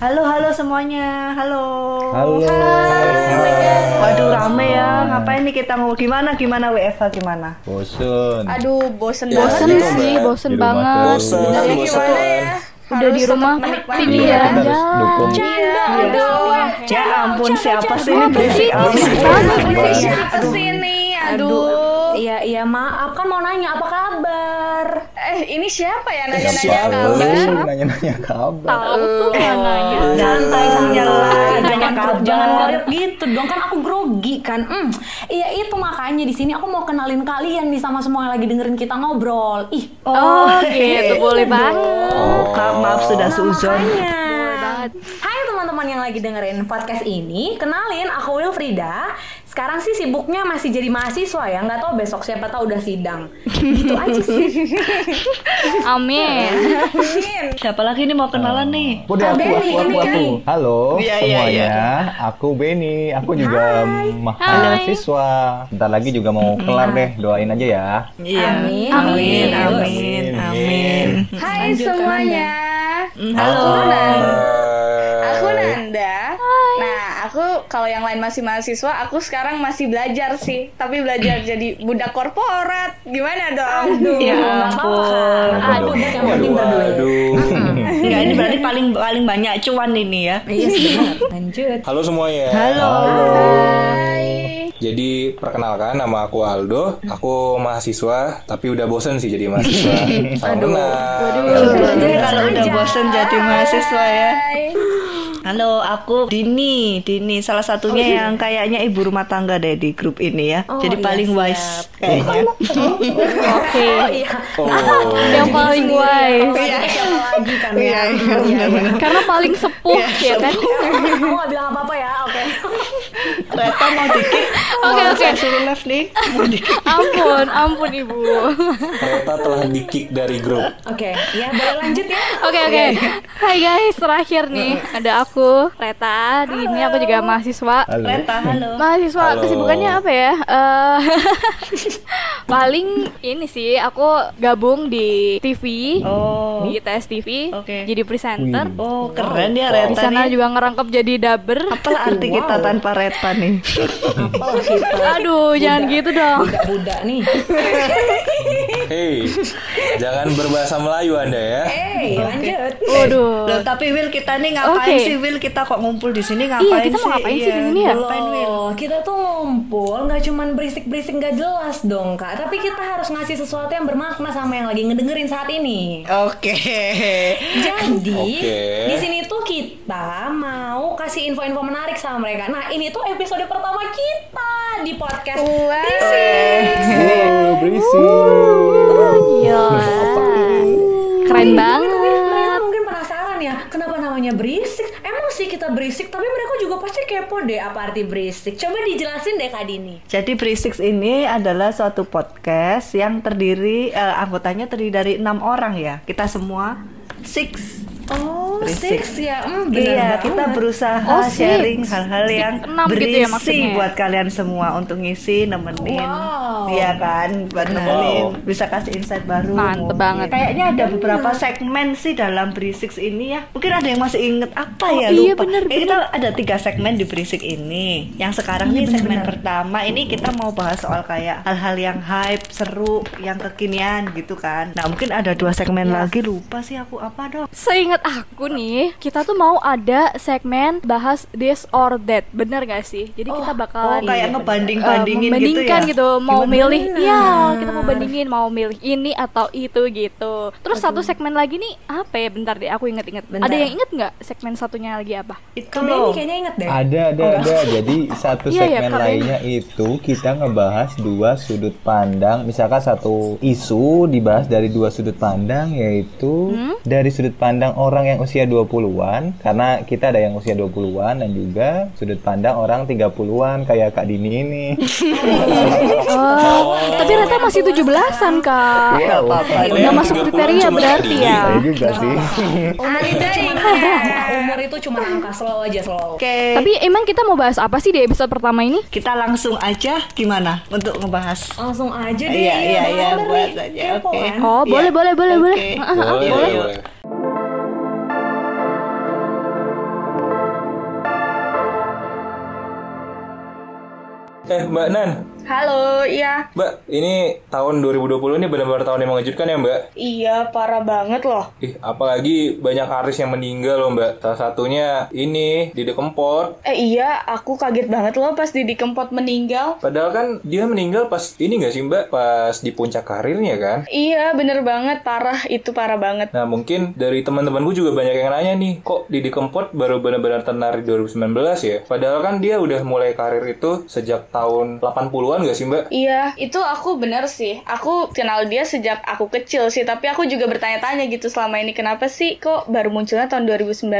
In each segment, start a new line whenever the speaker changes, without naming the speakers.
Halo, halo semuanya. Halo.
Halo.
Waduh rame ya. Ngapain nih kita mau gimana gimana WFH gimana?
Bosun.
Aduh, bosen
Bosen
banget.
sih, bosen
Di rumah
banget.
terus.
Sebenarnya gimana ya?
Udah di rumah pilih
Iya,
ya.
harus dukung.
Aduh,
Ya ampun siapa sih ini berisik amat.
berisik
Iya.
siapa sih ini? Aduh. Iya, iya maaf kan mau nanya apa kabar? Eh, ini siapa ya nanya-nanya
Siapa
kabar?
nanya-nanya kabar?
Tahu tuh nanya.
Santai santai.
jangan
kabar.
jangan ngerit gitu dong kan aku grogi kan hmm, iya itu makanya di sini aku mau kenalin kalian nih sama semua yang lagi dengerin kita ngobrol ih
Oh, gitu boleh banget.
Oh, maaf sudah suzon.
banget.
Hai teman-teman yang lagi dengerin podcast ini kenalin aku Wilfrida sekarang sih sibuknya masih jadi mahasiswa ya nggak tahu besok siapa tahu udah sidang gitu aja sih
Amin.
Amin.
Siapa lagi nih mau kenalan nih?
Udah aku,
Benny,
aku, aku,
ini
aku. Halo
Iya, iya,
semuanya, aku Benny. Aku juga mahasiswa. Bentar lagi juga mau kelar deh. Doain aja ya.
Iya.
Amin.
Amin.
Amin.
Amin. Amin.
Hai semuanya,
Halo.
aku Nanda. Kalau yang lain masih mahasiswa, aku sekarang masih belajar sih, tapi belajar jadi budak korporat. Gimana dong?
Ya
nggak apa-apa.
ampun.
Aduh, udah yang penting berduit.
Enggak ini berarti paling paling banyak cuan ini ya.
Iya lanjut
Halo semuanya.
Halo.
Jadi perkenalkan nama aku Aldo. Aku mahasiswa, tapi udah bosen sih jadi mahasiswa. Salam kenal.
Deh kalau udah bosen jadi mahasiswa ya. Halo, aku Dini. Dini salah satunya yang kayaknya ibu rumah tangga deh di grup ini ya.
Oh,
Jadi
iya,
paling
siap.
wise kayaknya.
Oke.
Oh iya.
Oh,
Yang paling wise.
Iya. Lagi kan ya?
Karena paling sepuh ya kan.
Aku nggak bilang apa-apa ya, oke.
Reta mau dikit.
Oke, oke.
Suruh left nih.
Ampun, ampun Ibu.
Kereta telah di-kick dari grup.
Oke, ya boleh lanjut ya.
Oke oke. Hai guys, terakhir nih ada aku Reta. Di ini aku juga mahasiswa.
Halo.
Reta, halo.
Mahasiswa
Halo.
kesibukannya apa ya? Eh, paling ini sih aku gabung di TV,
Oh.
di ITS TV,
Oke.
jadi presenter.
Oh, keren ya
Di
Reta
sana
nih.
juga ngerangkap jadi dubber.
Apalah arti kita tanpa Reta nih?
Apalah kita.
Aduh, jangan gitu dong.
Budak-budak nih.
Hei, jangan berbahasa Melayu Anda ya.
Eh, lanjut.
Waduh.
Loh, tapi Will kita nih ngapain
Oke.
sih Will? Kita kok ngumpul di sini ngapain
kita
sih?
mau ngapain sih di sini ya?
Ngapain Will?
Loh, kita tuh ngumpul nggak cuman berisik-berisik nggak jelas dong kak, tapi kita harus ngasih sesuatu yang bermakna sama yang lagi ngedengerin saat ini.
Oke.
Jadi
Oke.
di sini tuh kita mau kasih info-info menarik sama mereka. Nah ini tuh episode pertama kita di podcast
Wow.
Berisik.
Wow, berisik.
Gila. Keren
Mereka
banget.
mungkin penasaran ya, kenapa namanya berisik? Emang sih kita berisik, tapi mereka juga pasti kepo deh apa arti berisik. Coba dijelasin deh Kak Dini.
Jadi Berisik ini adalah suatu podcast yang terdiri eh, anggotanya terdiri dari enam orang ya. Kita semua six.
Oh,
Berisik.
six ya, hmm, bener
Iya,
banget.
kita berusaha
Oh, six.
sharing hal-hal
Six,
yang
enam gitu ya
berisi
maksudnya.
buat kalian semua untuk ngisi, nemenin,
Wow.
iya kan, buat nemenin, bisa kasih insight baru.
Mantep banget.
Kayaknya ada beberapa segmen sih dalam Berisik ini ya. Mungkin ada yang masih inget apa ya
iya,
lupa.
bener,
Eh, kita ada tiga segmen di Berisik ini. Yang sekarang
Iya,
nih segmen pertama ini kita mau bahas soal kayak hal-hal yang hype, seru, yang kekinian gitu kan. Nah mungkin ada dua segmen
Iya.
lagi lupa sih aku apa dong.
Seingat aku nih, kita tuh mau ada segmen bahas this or that, bener gak sih? Jadi kita bakalan
Oh kayak
eh,
ngebanding-bandingin gitu
membandingkan
ya.
gitu, mau
Iya,
milih,
bener.
iya kita mau bandingin mau milih ini atau itu gitu. Terus satu segmen lagi nih apa ya? Bentar deh, aku inget-inget.
Bentar.
Ada yang inget nggak segmen satunya lagi apa?
Itu loh.
kayaknya inget deh.
Ada, ada, ada. Jadi satu
Iya, iya,
segmen
Kak
lainnya itu kita ngebahas dua sudut pandang. Misalkan satu isu dibahas dari dua sudut pandang, yaitu
Hmm?
dari sudut pandang orang yang usia 20-an karena kita ada yang usia 20-an dan juga sudut pandang orang 30-an kayak Kak Dini ini.
Oh, tapi Reta masih 17-an, Kak.
Iya,
apa-apa.
oh,
Udah masuk
30-an
kriteria berarti ya.
Saya juga sih.
Umur itu cuma angka slow aja slow.
Oke.
Tapi emang kita mau bahas apa sih di episode pertama ini?
kita langsung aja gimana untuk ngebahas?
Langsung aja deh.
Iya, iya, iya, buat aja. Oke.
kan?
Oh,
Iya.
boleh, boleh, boleh, boleh. Ah,
Boleh,
boleh.
boleh. Eh Mbak Nan,
Halo, iya.
Mbak, ini tahun 2020 ini benar-benar tahun yang mengejutkan ya Mbak?
Iya, parah banget loh.
Ih, apalagi banyak artis yang meninggal loh Mbak. Salah satunya ini Didi Kempot.
Eh iya, aku kaget banget loh pas Didi Kempot meninggal.
Padahal kan dia meninggal pas ini nggak sih Mbak? Pas di puncak karirnya kan?
Iya, bener banget, parah. Itu parah banget.
Nah mungkin dari teman-temanku juga banyak yang nanya nih, kok Didi Kempot baru benar-benar tenar di 2019 ya? Padahal kan dia udah mulai karir itu sejak tahun 80-an nggak sih Mbak?
Iya, itu aku bener sih. Aku kenal dia sejak aku kecil sih, tapi aku juga bertanya-tanya gitu selama ini kenapa sih kok baru munculnya tahun 2019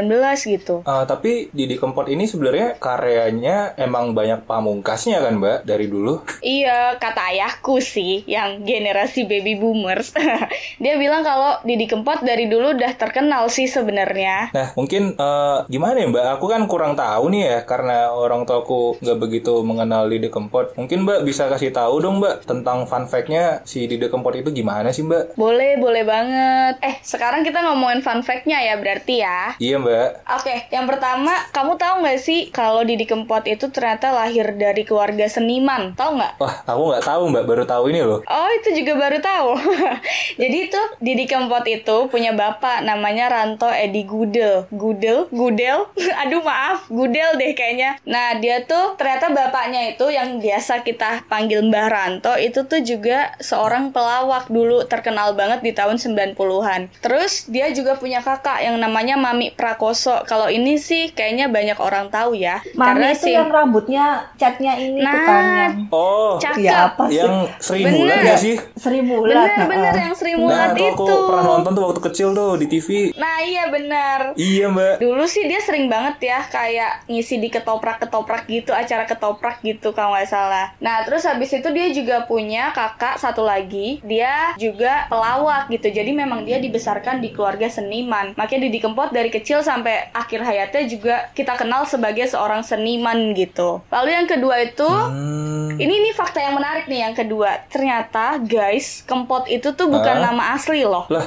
gitu.
Ah, tapi Didi Kempot ini sebenarnya karyanya emang banyak pamungkasnya kan Mbak dari dulu?
Iya, kata ayahku sih, yang generasi baby boomers. dia bilang kalau Didi Kempot dari dulu udah terkenal sih sebenarnya.
Nah, mungkin eh, gimana ya Mbak? Aku kan kurang tahu nih ya karena orang tuaku nggak begitu mengenal Didi Kempot. Mungkin Mbak bisa kasih tahu dong Mbak tentang fun fact-nya si Didi Kempot itu gimana sih Mbak?
Boleh, boleh banget. Eh, sekarang kita ngomongin fun fact-nya ya berarti ya.
Iya Mbak.
Oke, yang pertama, kamu tahu nggak sih kalau Didi Kempot itu ternyata lahir dari keluarga seniman? Tahu nggak?
Wah, aku nggak tahu Mbak, baru tahu ini loh.
Oh, itu juga baru tahu. Jadi itu Didi Kempot itu punya bapak namanya Ranto Edi Gudel. Gudel? Gudel? Aduh, maaf. Gudel deh kayaknya. Nah, dia tuh ternyata bapaknya itu yang biasa kita panggil Mbah Ranto itu tuh juga seorang pelawak dulu terkenal banget di tahun 90-an. Terus dia juga punya kakak yang namanya Mami Prakoso. Kalau ini sih kayaknya banyak orang tahu ya.
Mami itu
si-
yang rambutnya catnya ini tuh kan
Nah,
yang
Oh,
cakep.
ya apa sih?
yang Sri
Bener.
Mulat nggak sih?
Sri Mulat.
Bener, bener
nah,
yang Sri
Nah,
Mulat
tuh aku
itu.
pernah nonton tuh waktu kecil tuh di TV.
Nah iya benar.
Iya Mbak.
Dulu sih dia sering banget ya kayak ngisi di ketoprak-ketoprak gitu, acara ketoprak gitu kalau nggak salah. Nah terus habis itu dia juga punya kakak satu lagi, dia juga pelawak gitu. Jadi memang dia dibesarkan di keluarga seniman. Makanya Didi Kempot dari kecil sampai akhir hayatnya juga kita kenal sebagai seorang seniman gitu. Lalu yang kedua itu
Hmm.
ini nih fakta yang menarik nih yang kedua. Ternyata guys, Kempot itu tuh bukan
Hah?
nama asli loh.
Lah,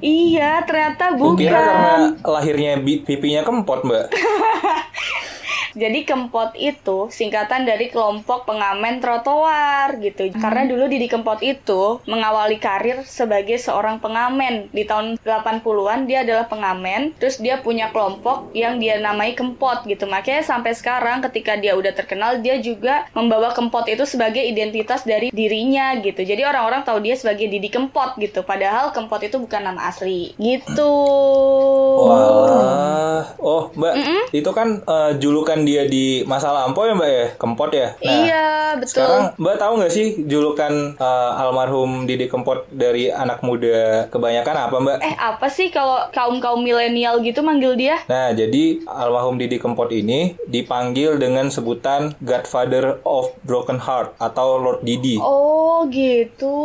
Iya, ternyata bukan.
kira karena lahirnya pipinya kempot Mbak.
Jadi Kempot itu singkatan dari kelompok pengamen trotoar gitu. Karena dulu Didi Kempot itu mengawali karir sebagai seorang pengamen. Di tahun 80-an dia adalah pengamen, terus dia punya kelompok yang dia namai Kempot gitu. Makanya sampai sekarang ketika dia udah terkenal dia juga membawa Kempot itu sebagai identitas dari dirinya gitu. Jadi orang-orang tahu dia sebagai Didi Kempot gitu. Padahal Kempot itu bukan nama asli. Gitu.
Wah. Oh, Mbak, itu kan eh, julukan dia di masa lampau ya Mbak ya? Kempot ya?
iya, betul.
Sekarang Mbak tahu nggak sih julukan eh, almarhum Didi Kempot dari anak muda kebanyakan apa Mbak?
Eh apa sih kalau kaum kaum milenial gitu manggil dia?
Nah, jadi almarhum Didi Kempot ini dipanggil dengan sebutan Godfather of Broken Heart atau Lord Didi.
Oh gitu.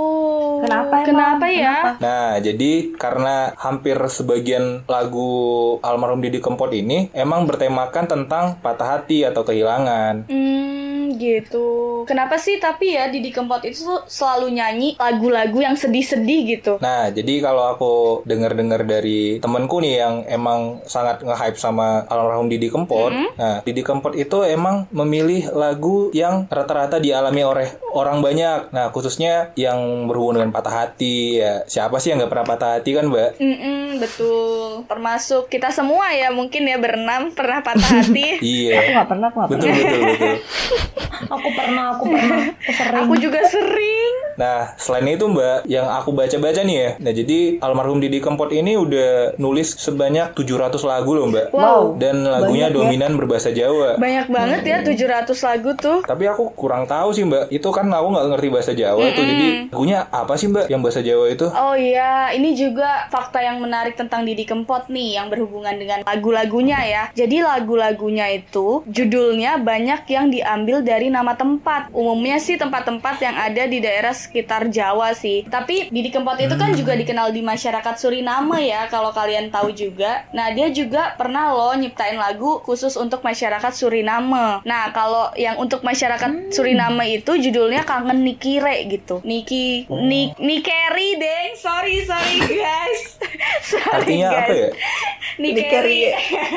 Kenapa emang?
Kenapa ya?
Nah, jadi karena hampir sebagian lagu almarhum Didi Kempot ini emang bertemakan tentang patah hati atau kehilangan.
Hmm gitu. Kenapa sih tapi ya Didi Kempot itu selalu nyanyi lagu-lagu yang sedih-sedih gitu.
Nah, jadi kalau aku dengar-dengar dari temenku nih yang emang sangat nge-hype sama almarhum Didi Kempot, nah Didi Kempot itu emang memilih lagu yang rata-rata dialami oleh orang banyak. Nah, khususnya yang berhubungan dengan patah hati. Ya, siapa sih yang nggak pernah patah hati kan, Mbak?
Mm-mm, betul. Termasuk kita semua ya mungkin ya berenam pernah patah hati.
Aku
Iya.
nggak pernah, aku nggak
Betul,
pernah.
betul, betul.
Aku pernah, aku pernah. Aku sering.
Aku juga sering.
Nah, selain itu Mbak, yang aku baca-baca nih ya. Nah, jadi almarhum Didi Kempot ini udah nulis sebanyak 700 lagu loh Mbak.
Wow.
Dan lagunya
Banyak ya.
dominan berbahasa Jawa.
Banyak banget ya 700 lagu tuh.
Tapi aku kurang tahu sih Mbak. Itu kan aku nggak ngerti bahasa Jawa tuh. Jadi lagunya apa sih Mbak yang bahasa Jawa itu?
Oh iya, ini juga fakta yang menarik tentang Didi Kempot nih yang berhubungan dengan lagu-lagunya ya. Jadi lagu-lagunya itu judulnya banyak yang diambil dari nama tempat. Umumnya sih tempat-tempat yang ada di daerah sekitar Jawa sih. Tapi Didi Kempot itu kan juga dikenal di masyarakat Suriname ya kalau kalian tahu juga. Nah, dia juga pernah loh nyiptain lagu khusus untuk masyarakat Suriname. Nah, kalau yang untuk masyarakat Suriname itu judulnya Kangen Nikire gitu. Niki Nik Nikeri deng. Sorry, sorry guys. sorry
Artinya
guys.
apa ya?
Nikeri.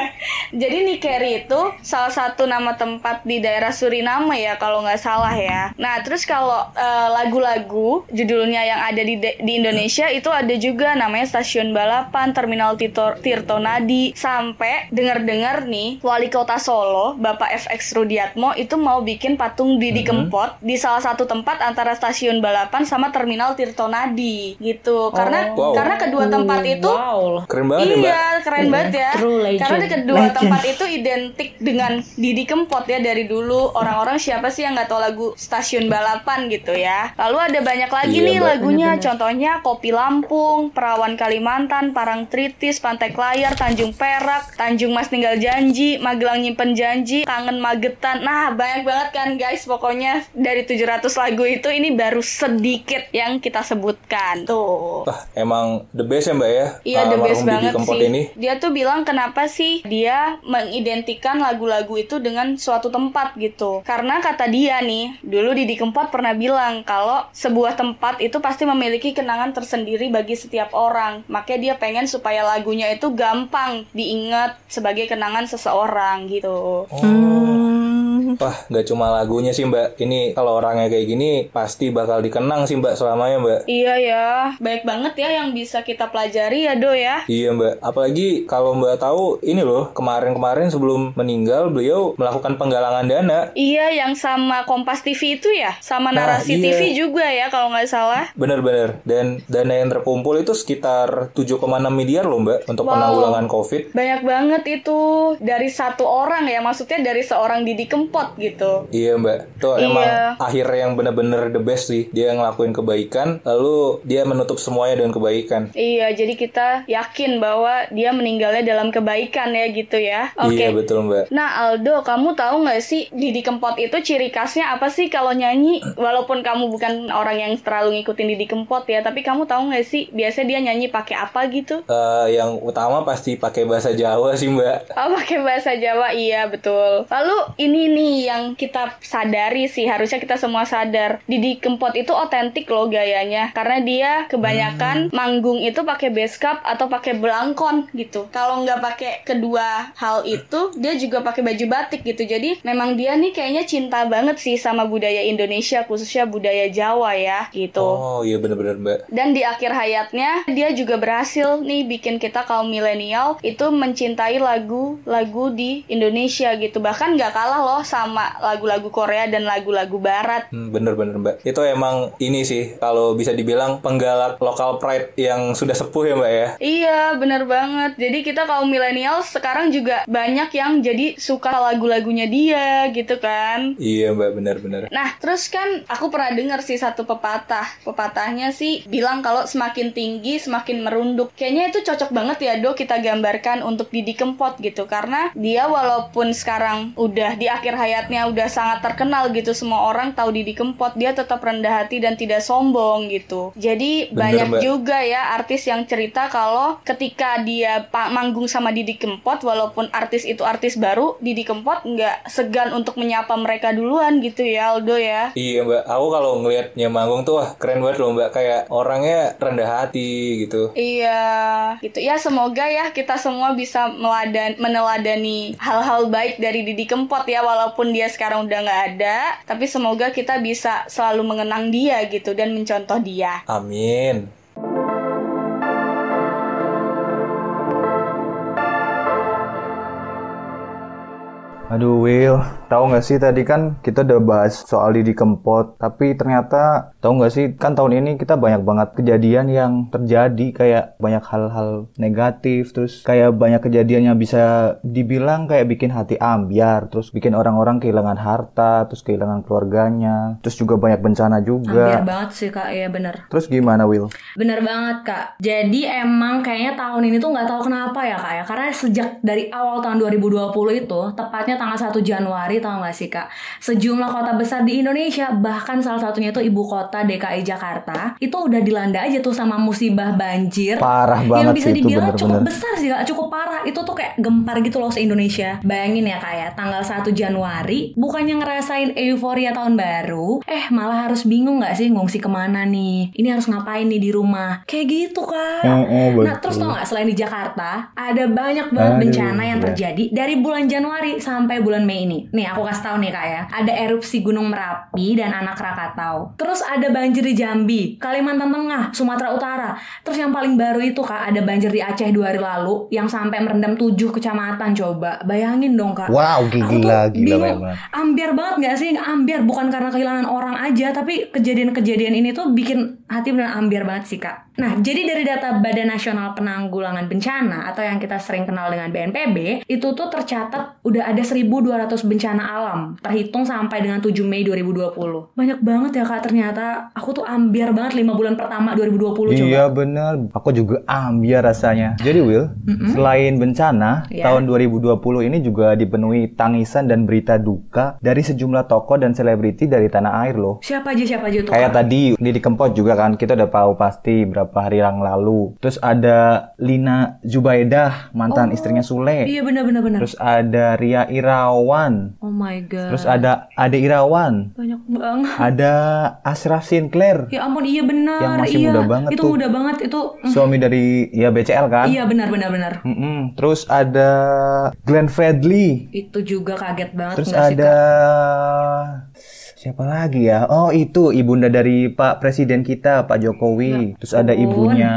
Jadi Nikeri itu salah satu nama tempat di daerah Suriname ya kalau nggak salah ya. Nah terus kalau eh, lagu-lagu judulnya yang ada di de- di Indonesia itu ada juga namanya Stasiun Balapan, Terminal Tito, Tirto Nadi, sampai dengar-dengar nih Wali Kota Solo Bapak FX Rudiatmo itu mau bikin patung Didi Kempot di salah satu tempat antara Stasiun Balapan sama Terminal Tirto Nadi gitu. Karena
Wow.
karena kedua tempat itu
Wow.
Keren banget ya Mbak.
Iya, keren banget ya.
True legend.
Karena kedua
Legend.
tempat itu identik dengan Didi Kempot ya dari dulu. Orang-orang siapa sih yang nggak tahu lagu Stasiun Balapan gitu ya. Lalu ada banyak lagi
Iya,
nih
Mbak.
lagunya. Contohnya Kopi Lampung, Perawan Kalimantan, Parang Tritis, Pantai Klayar, Tanjung Perak, Tanjung Mas Tinggal Janji, Magelang Nyimpen Janji, Kangen Magetan. Nah, banyak banget kan guys. Pokoknya dari 700 lagu itu ini baru sedikit yang kita sebutkan. Tuh.
Wah, emang the best ya Mbak ya?
Iya the
Almarhum
best banget
Kempot
sih.
ini.
Dia tuh bilang kenapa sih dia mengidentikan lagu-lagu itu dengan suatu tempat gitu. Karena kata dia nih, dulu Didi Kempot pernah bilang kalau sebuah tempat itu pasti memiliki kenangan tersendiri bagi setiap orang. Makanya dia pengen supaya lagunya itu gampang diingat sebagai kenangan seseorang gitu.
Hmm.
Wah, nggak cuma lagunya sih Mbak. Ini kalau orangnya kayak gini pasti bakal dikenang sih Mbak selamanya Mbak.
Iya ya, baik banget ya yang bisa kita pelajari ya Do ya.
Iya Mbak, apalagi kalau Mbak tahu ini loh kemarin-kemarin sebelum meninggal beliau melakukan penggalangan dana.
Iya yang sama Kompas TV itu ya, sama
Nah,
Narasi
iya.
TV juga ya kalau nggak salah.
Bener-bener. Dan dana yang terkumpul itu sekitar 7,6 miliar loh Mbak untuk
Wow.
penanggulangan COVID.
Banyak banget itu dari satu orang ya, maksudnya dari seorang Didi Kempot gitu.
Iya Mbak, itu
Iya.
emang akhir yang bener-bener the best sih. Dia ngelakuin kebaikan, lalu dia menutup semuanya dengan kebaikan.
Iya, jadi kita yakin bahwa dia meninggalnya dalam kebaikan ya gitu ya. Oke.
Iya betul Mbak.
Nah Aldo, kamu tahu nggak sih Didi Kempot itu ciri khasnya apa sih kalau nyanyi? Walaupun kamu bukan orang yang terlalu ngikutin Didi Kempot ya, tapi kamu tahu nggak sih biasanya dia nyanyi pakai apa gitu?
Eh, yang utama pasti pakai bahasa Jawa sih Mbak.
Oh pakai bahasa Jawa iya betul. Lalu ini nih yang kita sadari sih harusnya kita semua sadar Didi Kempot itu otentik loh gayanya karena dia kebanyakan manggung itu pakai base cap atau pakai belangkon gitu. Kalau nggak pakai kedua hal itu dia juga pakai baju batik gitu. Jadi memang dia nih kayaknya cinta banget sih sama budaya Indonesia khususnya budaya Jawa ya gitu.
Oh iya bener-bener Mbak.
Dan di akhir hayatnya dia juga berhasil nih bikin kita kaum milenial itu mencintai lagu-lagu di Indonesia gitu. Bahkan nggak kalah loh sama lagu-lagu Korea dan lagu-lagu Barat.
Hmm, Bener-bener Mbak. Itu emang ini sih kalau bisa dibilang penggalak lokal pride yang sudah sepuh ya Mbak ya.
Iya, bener banget. Jadi kita kaum milenial sekarang juga banyak yang jadi suka lagu-lagunya dia gitu kan.
Iya Mbak bener-bener.
Nah, terus kan aku pernah dengar sih satu pepatah. Pepatahnya sih bilang kalau semakin tinggi semakin merunduk. Kayaknya itu cocok banget ya, Do, kita gambarkan untuk Didi Kempot gitu. Karena dia walaupun sekarang udah di akhir hayatnya udah sangat terkenal gitu, semua orang tahu Didi Kempot, dia tetap rendah hati dan tidak sombong gitu. Jadi
Bener,
banyak
Mbak.
juga ya artis yang cerita kalau ketika dia manggung sama Didi Kempot, walaupun artis itu artis baru, Didi Kempot nggak segan untuk menyapa mereka duluan gitu ya, Aldo ya.
Iya Mbak, aku kalau ngelihatnya manggung tuh wah keren banget loh Mbak. Kayak orangnya rendah hati gitu.
Iya, gitu ya. Semoga ya kita semua bisa meladan, meneladani hal-hal baik dari Didi Kempot ya, walaupun dia sekarang udah nggak ada. Tapi semoga kita bisa selalu mengenang dia gitu dan mencontoh dia.
Amin.
Aduh Will, tahu nggak sih tadi kan kita udah bahas soal Didi Kempot, tapi ternyata tahu nggak sih kan tahun ini kita banyak banget kejadian yang terjadi kayak banyak hal-hal negatif, terus kayak banyak kejadian yang bisa dibilang kayak bikin hati ambiar, terus bikin orang-orang kehilangan harta, terus kehilangan keluarganya, terus juga banyak bencana
Ambiar
juga.
banget sih kak, ya bener.
Terus gimana Will?
Bener banget kak. Jadi emang kayaknya tahun ini tuh nggak tahu kenapa ya kak ya. Karena sejak dari awal tahun 2020 itu, tepatnya tanggal 1 Januari tahu nggak sih kak, sejumlah kota besar di Indonesia, bahkan salah satunya itu ibu kota DKI Jakarta, itu udah dilanda aja tuh sama musibah banjir.
Parah
yang
banget
bisa
sih itu
dibilang cukup besar sih kak, cukup parah. Itu tuh kayak gempar gitu loh se-Indonesia. Bayangin ya kak ya, tanggal 1 Januari, bukannya ngerasain euforia tahun baru, eh malah harus bingung nggak sih ngungsi ke mana nih? Ini harus ngapain nih di rumah? Kayak gitu kak.
Oh, oh,
Nah terus tau gak selain di Jakarta ada banyak banget
Aduh,
bencana yang
iya.
terjadi dari bulan Januari sampai bulan Mei ini. Nih aku kasih tahu nih kak ya. Ada erupsi Gunung Merapi dan Anak Rakatau. Terus ada banjir di Jambi, Kalimantan Tengah, Sumatera Utara. Terus yang paling baru itu kak ada banjir di Aceh dua hari lalu yang sampai merendam tujuh kecamatan coba. Bayangin dong kak.
Wow,
Aku tuh
gila, gila
bingung. Ambiar banget gak sih? Ambiar bukan karena kehilangan orang aja, tapi kejadian-kejadian ini tuh bikin hati bener ambiar banget sih kak. Nah, jadi dari data Badan Nasional Penanggulangan Bencana atau yang kita sering kenal dengan BNPB, itu tuh tercatat udah ada 1.200 bencana alam terhitung sampai dengan 7 Mei 2020. Banyak banget ya kak ternyata. Aku tuh ambiar banget 5 bulan pertama 2020 coba.
Iya benar, aku juga ambiar rasanya. Jadi Will, selain bencana,
Iya.
tahun 2020 ini juga dipenuhi tangisan dan berita duka dari sejumlah tokoh dan selebriti dari tanah air loh.
Siapa aja siapa aja tuh
Kayak
kak?
tadi Didi Kempot juga kan kita udah tahu pasti berapa hari yang lalu. Terus ada Lina Zubaidah mantan istrinya Sule.
Iya bener bener bener.
Terus ada Ria Irawan.
Oh my god.
Terus ada Ade Irawan.
banyak banget.
Ada Ashraf Sinclair.
Ya ampun iya benar.
Yang masih
iya.
muda banget
itu
tuh.
muda banget itu. mm,
Suami dari ya BCL kan?
Iya benar benar benar.
Mm-mm. Terus ada Glenn Fredly.
Itu juga kaget banget
Terus
sih,
ada? Siapa lagi ya? Oh itu ibunda dari Pak Presiden kita Pak Jokowi. Terus ada ibunya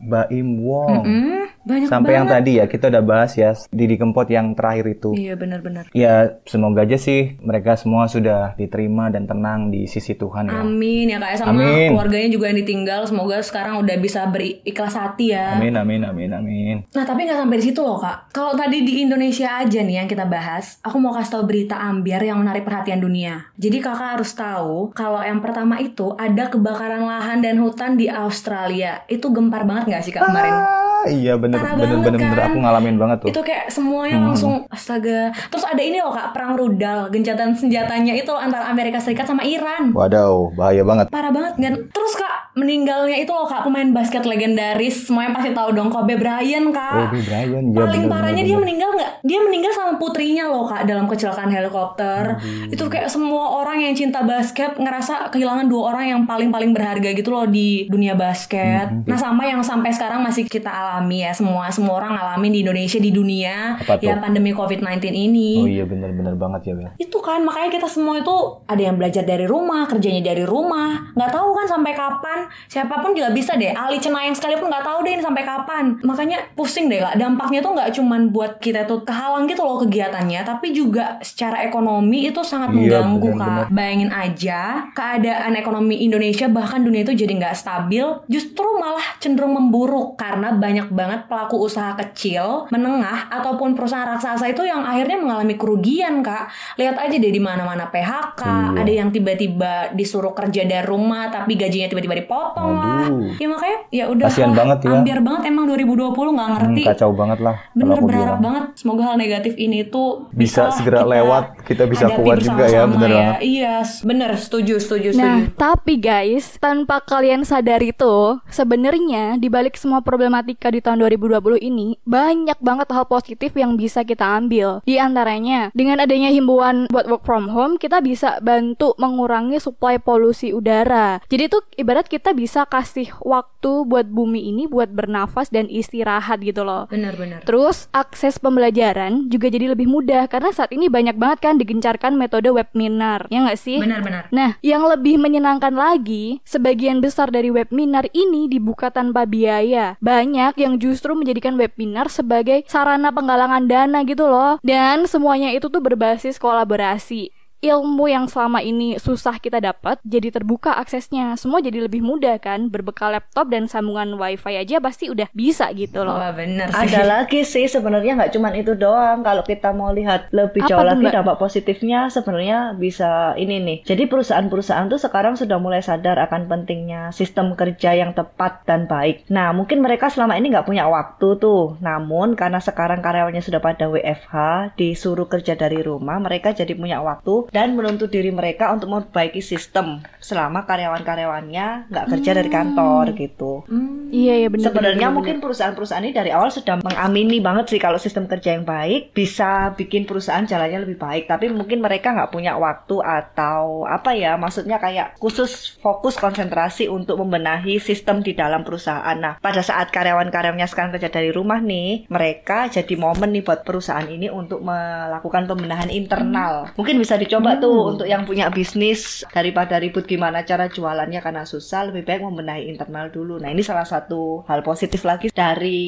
Baim Wong.
Hmm, banyak
Sampai yang
banget.
tadi ya kita udah bahas ya Didi Kempot yang terakhir itu.
Iya benar-benar.
Ya semoga aja sih mereka semua sudah diterima dan tenang di sisi Tuhan ya.
Amin ya kak ya. sama
Amin.
keluarganya juga yang ditinggal semoga sekarang udah bisa berikhlas hati ya.
Amin amin amin amin.
Nah tapi nggak sampai di situ loh kak. Kalau tadi di Indonesia aja nih yang kita bahas, aku mau kasih tahu berita ambiar yang menarik perhatian dunia. Jadi kakak harus tahu kalau yang pertama itu ada kebakaran lahan dan hutan di Australia. Itu gempar banget nggak sih kak kemarin?
Ah, iya bener
Parah
bener bener bener
kan?
aku ngalamin banget tuh.
Itu kayak semuanya langsung astaga. Terus ada ini loh kak perang rudal, gencatan senjatanya itu antara Amerika Serikat sama Iran.
Wadaw bahaya banget.
Parah banget kan? Terus kak meninggalnya itu loh kak pemain basket legendaris, semuanya pasti tahu dong Kobe Bryant kak.
Kobe Bryant ya
Paling
bener,
parahnya
bener,
dia
bener.
meninggal nggak? Dia meninggal sama putrinya loh kak dalam kecelakaan helikopter. Itu kayak semua orang yang cinta basket ngerasa kehilangan dua orang yang paling paling berharga gitu loh di dunia basket.
Mm-hmm.
Nah sama yang sampai sekarang masih kita alami ya semua semua orang ngalamin di Indonesia di dunia
Apa tuh?
ya pandemi COVID-19 ini.
Oh iya bener-bener banget ya Bel.
Itu kan makanya kita semua itu ada yang belajar dari rumah, kerjanya dari rumah. Nggak tahu kan sampai kapan. Siapa pun juga bisa deh. Ali Cenayang sekalipun nggak tahu deh ini sampai kapan. Makanya pusing deh kak. Dampaknya tuh nggak cuman buat kita tuh kehalang gitu loh kegiatannya, tapi juga secara ekonomi itu sangat
Iya,
mengganggu
benar-benar.
kak. Bayangin aja keadaan ekonomi Indonesia bahkan dunia itu jadi nggak stabil, justru malah cenderung memburuk karena banyak banget pelaku usaha kecil, menengah ataupun perusahaan raksasa itu yang akhirnya mengalami kerugian kak. Lihat aja deh di mana-mana PHK,
Iya.
ada yang tiba-tiba disuruh kerja dari rumah tapi gajinya tiba-tiba dipotong lah.
Aduh.
Ya makanya ya udah
Kasian
lah,
banget ya.
ambiar banget emang 2020 nggak
Hmm,
ngerti.
kacau banget lah.
Bener
aku
berharap
bilang.
banget semoga hal negatif ini tuh
Bisa
lah
segera lewat, kita bisa kuat juga ya, bener banget.
Iya, bener setuju setuju setuju.
Nah, tapi guys, tanpa kalian sadari tuh, sebenarnya di balik semua problematika di tahun 2020 ini, banyak banget hal positif yang bisa kita ambil. Di antaranya, dengan adanya himbauan buat work from home, kita bisa bantu mengurangi suplai polusi udara. Jadi tuh ibarat kita kita bisa kasih waktu buat bumi ini buat bernafas dan istirahat gitu loh.
Benar-benar.
Terus akses pembelajaran juga jadi lebih mudah karena saat ini banyak banget kan digencarkan metode webinar, ya nggak sih?
Benar-benar.
Nah, yang lebih menyenangkan lagi, sebagian besar dari webinar ini dibuka tanpa biaya. Banyak yang justru menjadikan webinar sebagai sarana penggalangan dana gitu loh. Dan semuanya itu tuh berbasis kolaborasi ilmu yang selama ini susah kita dapat jadi terbuka aksesnya semua jadi lebih mudah kan berbekal laptop dan sambungan wifi aja pasti udah bisa gitu loh
Wah, benar sih.
Ada lagi sih sebenarnya nggak cuman itu doang. Kalau kita mau lihat lebih
Apa
jauh lagi
Mbak?
dampak positifnya sebenarnya bisa ini nih. Jadi perusahaan-perusahaan tuh sekarang sudah mulai sadar akan pentingnya sistem kerja yang tepat dan baik. Nah mungkin mereka selama ini nggak punya waktu tuh. Namun karena sekarang karyawannya sudah pada WFH, disuruh kerja dari rumah, mereka jadi punya waktu dan menuntut diri mereka untuk memperbaiki sistem selama karyawan-karyawannya nggak kerja dari kantor gitu.
iya iya benar
Sebenarnya mungkin perusahaan-perusahaan ini dari awal sudah mengamini banget sih kalau sistem kerja yang baik bisa bikin perusahaan jalannya lebih baik. Tapi mungkin mereka nggak punya waktu atau apa ya, maksudnya kayak khusus fokus konsentrasi untuk membenahi sistem di dalam perusahaan. Nah, pada saat karyawan-karyawannya sekarang kerja dari rumah nih, mereka jadi momen nih buat perusahaan ini untuk melakukan pembenahan internal. Mungkin bisa dicoba tuh untuk yang punya bisnis daripada ribut gimana cara jualannya karena susah, lebih baik membenahi internal dulu. Nah, ini salah satu hal positif lagi dari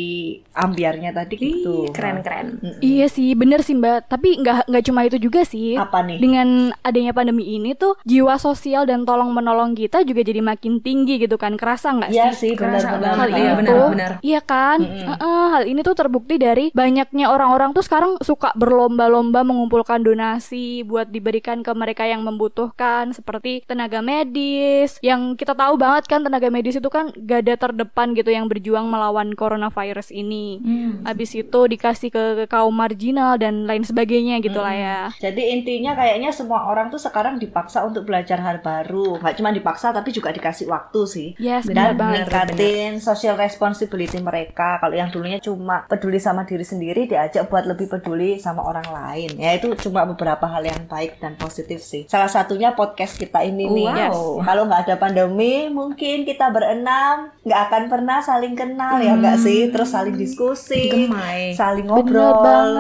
ambiarnya tadi gitu.
Ih, keren-keren.
Mm-mm.
Iya sih, bener sih mbak. Tapi nggak nggak cuma itu juga sih.
Apa nih?
Dengan adanya pandemi ini tuh jiwa sosial dan tolong menolong kita juga jadi makin tinggi gitu kan. Kerasa nggak
Iya
sih?
sih,
Kerasa
benar-benar.
banget.
Hal
Iya,
ini
benar,
tuh,
benar.
iya kan? Heeh, hal ini tuh terbukti dari banyaknya orang-orang tuh sekarang suka berlomba-lomba mengumpulkan donasi buat diberikan ke mereka yang membutuhkan seperti tenaga medis. Yang kita tahu banget kan tenaga medis itu kan gada terdepan gitu yang berjuang melawan coronavirus ini. Habis itu dikasih ke, ke kaum marginal dan lain sebagainya gitu lah ya.
Jadi intinya kayaknya semua orang tuh sekarang dipaksa untuk belajar hal baru. Nggak cuma dipaksa tapi juga dikasih waktu sih.
Yes, benar
Dan
banget.
meningkatin social responsibility mereka. Kalau yang dulunya cuma peduli sama diri sendiri, diajak buat lebih peduli sama orang lain. Ya itu cuma beberapa hal yang baik dan positif sih. Salah satunya podcast kita ini nih.
Wow.
Yes. Kalau nggak ada pandemi, mungkin kita berenam nggak akan pernah saling kenal ya nggak sih? Terus saling diskusi,
Gemai.
saling ngobrol,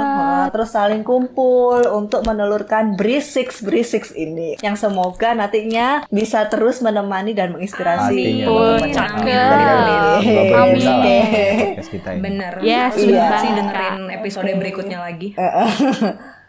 terus saling kumpul untuk menelurkan Brisix Brisix ini yang semoga nantinya bisa terus menemani dan menginspirasi
cakep.
Amin.
Bener.
Yes,
sih dengerin episode berikutnya lagi.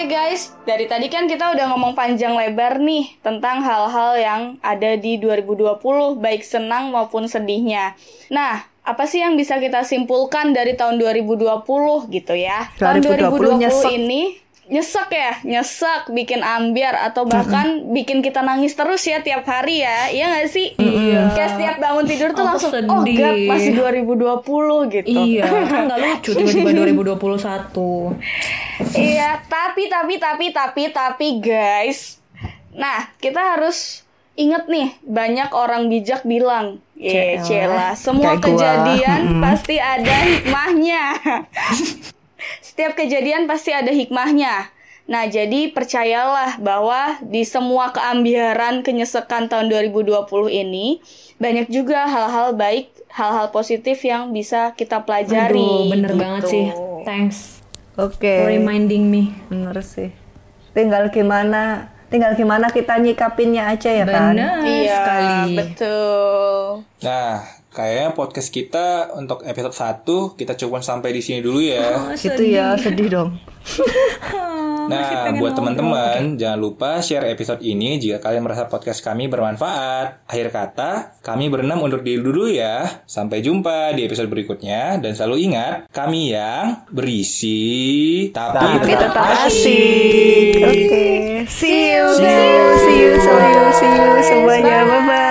Oke guys, dari tadi kan kita udah ngomong panjang lebar nih tentang hal-hal yang ada di 2020, baik senang maupun sedihnya. Nah, apa sih yang bisa kita simpulkan dari tahun 2020 gitu ya? Tahun
2020 nyesek.
ini nyesek ya, nyesek, bikin ambiar atau bahkan bikin kita nangis terus ya tiap hari ya, iya nggak sih? Iya. Kayak setiap bangun tidur tuh
Aku
langsung,
sedih.
oh god masih 2020 gitu.
Iya, kan nggak lucu tiba-tiba 2021.
Iya, tapi tapi tapi tapi tapi guys. Nah, kita harus inget nih, banyak orang bijak bilang, "Ye,
Celah.
celah, semua
Kayak gua."
kejadian
Mm-mm.
pasti ada hikmahnya." Setiap kejadian pasti ada hikmahnya. Nah, jadi percayalah bahwa di semua keambiaran kenyesekan tahun 2020 ini banyak juga hal-hal baik, hal-hal positif yang bisa kita pelajari.
Aduh, bener
gitu.
banget sih. Thanks
Oke.
for reminding me.
Bener sih. Tinggal gimana tinggal gimana kita nyikapinnya aja ya kan.
Bener
Iya,
sekali.
betul.
Nah, kayaknya podcast kita untuk episode 1 kita coba sampai di sini dulu ya.
Gitu ya, sedih dong.
Nah, buat teman-teman, jangan lupa share episode ini jika kalian merasa podcast kami bermanfaat. Akhir kata, kami berenam undur diri dulu ya. Sampai jumpa di episode berikutnya dan selalu ingat, kami yang berisi
tapi,
Tapi
tetap
tetap
asik.
asik. Oke. See you guys. See you. See you.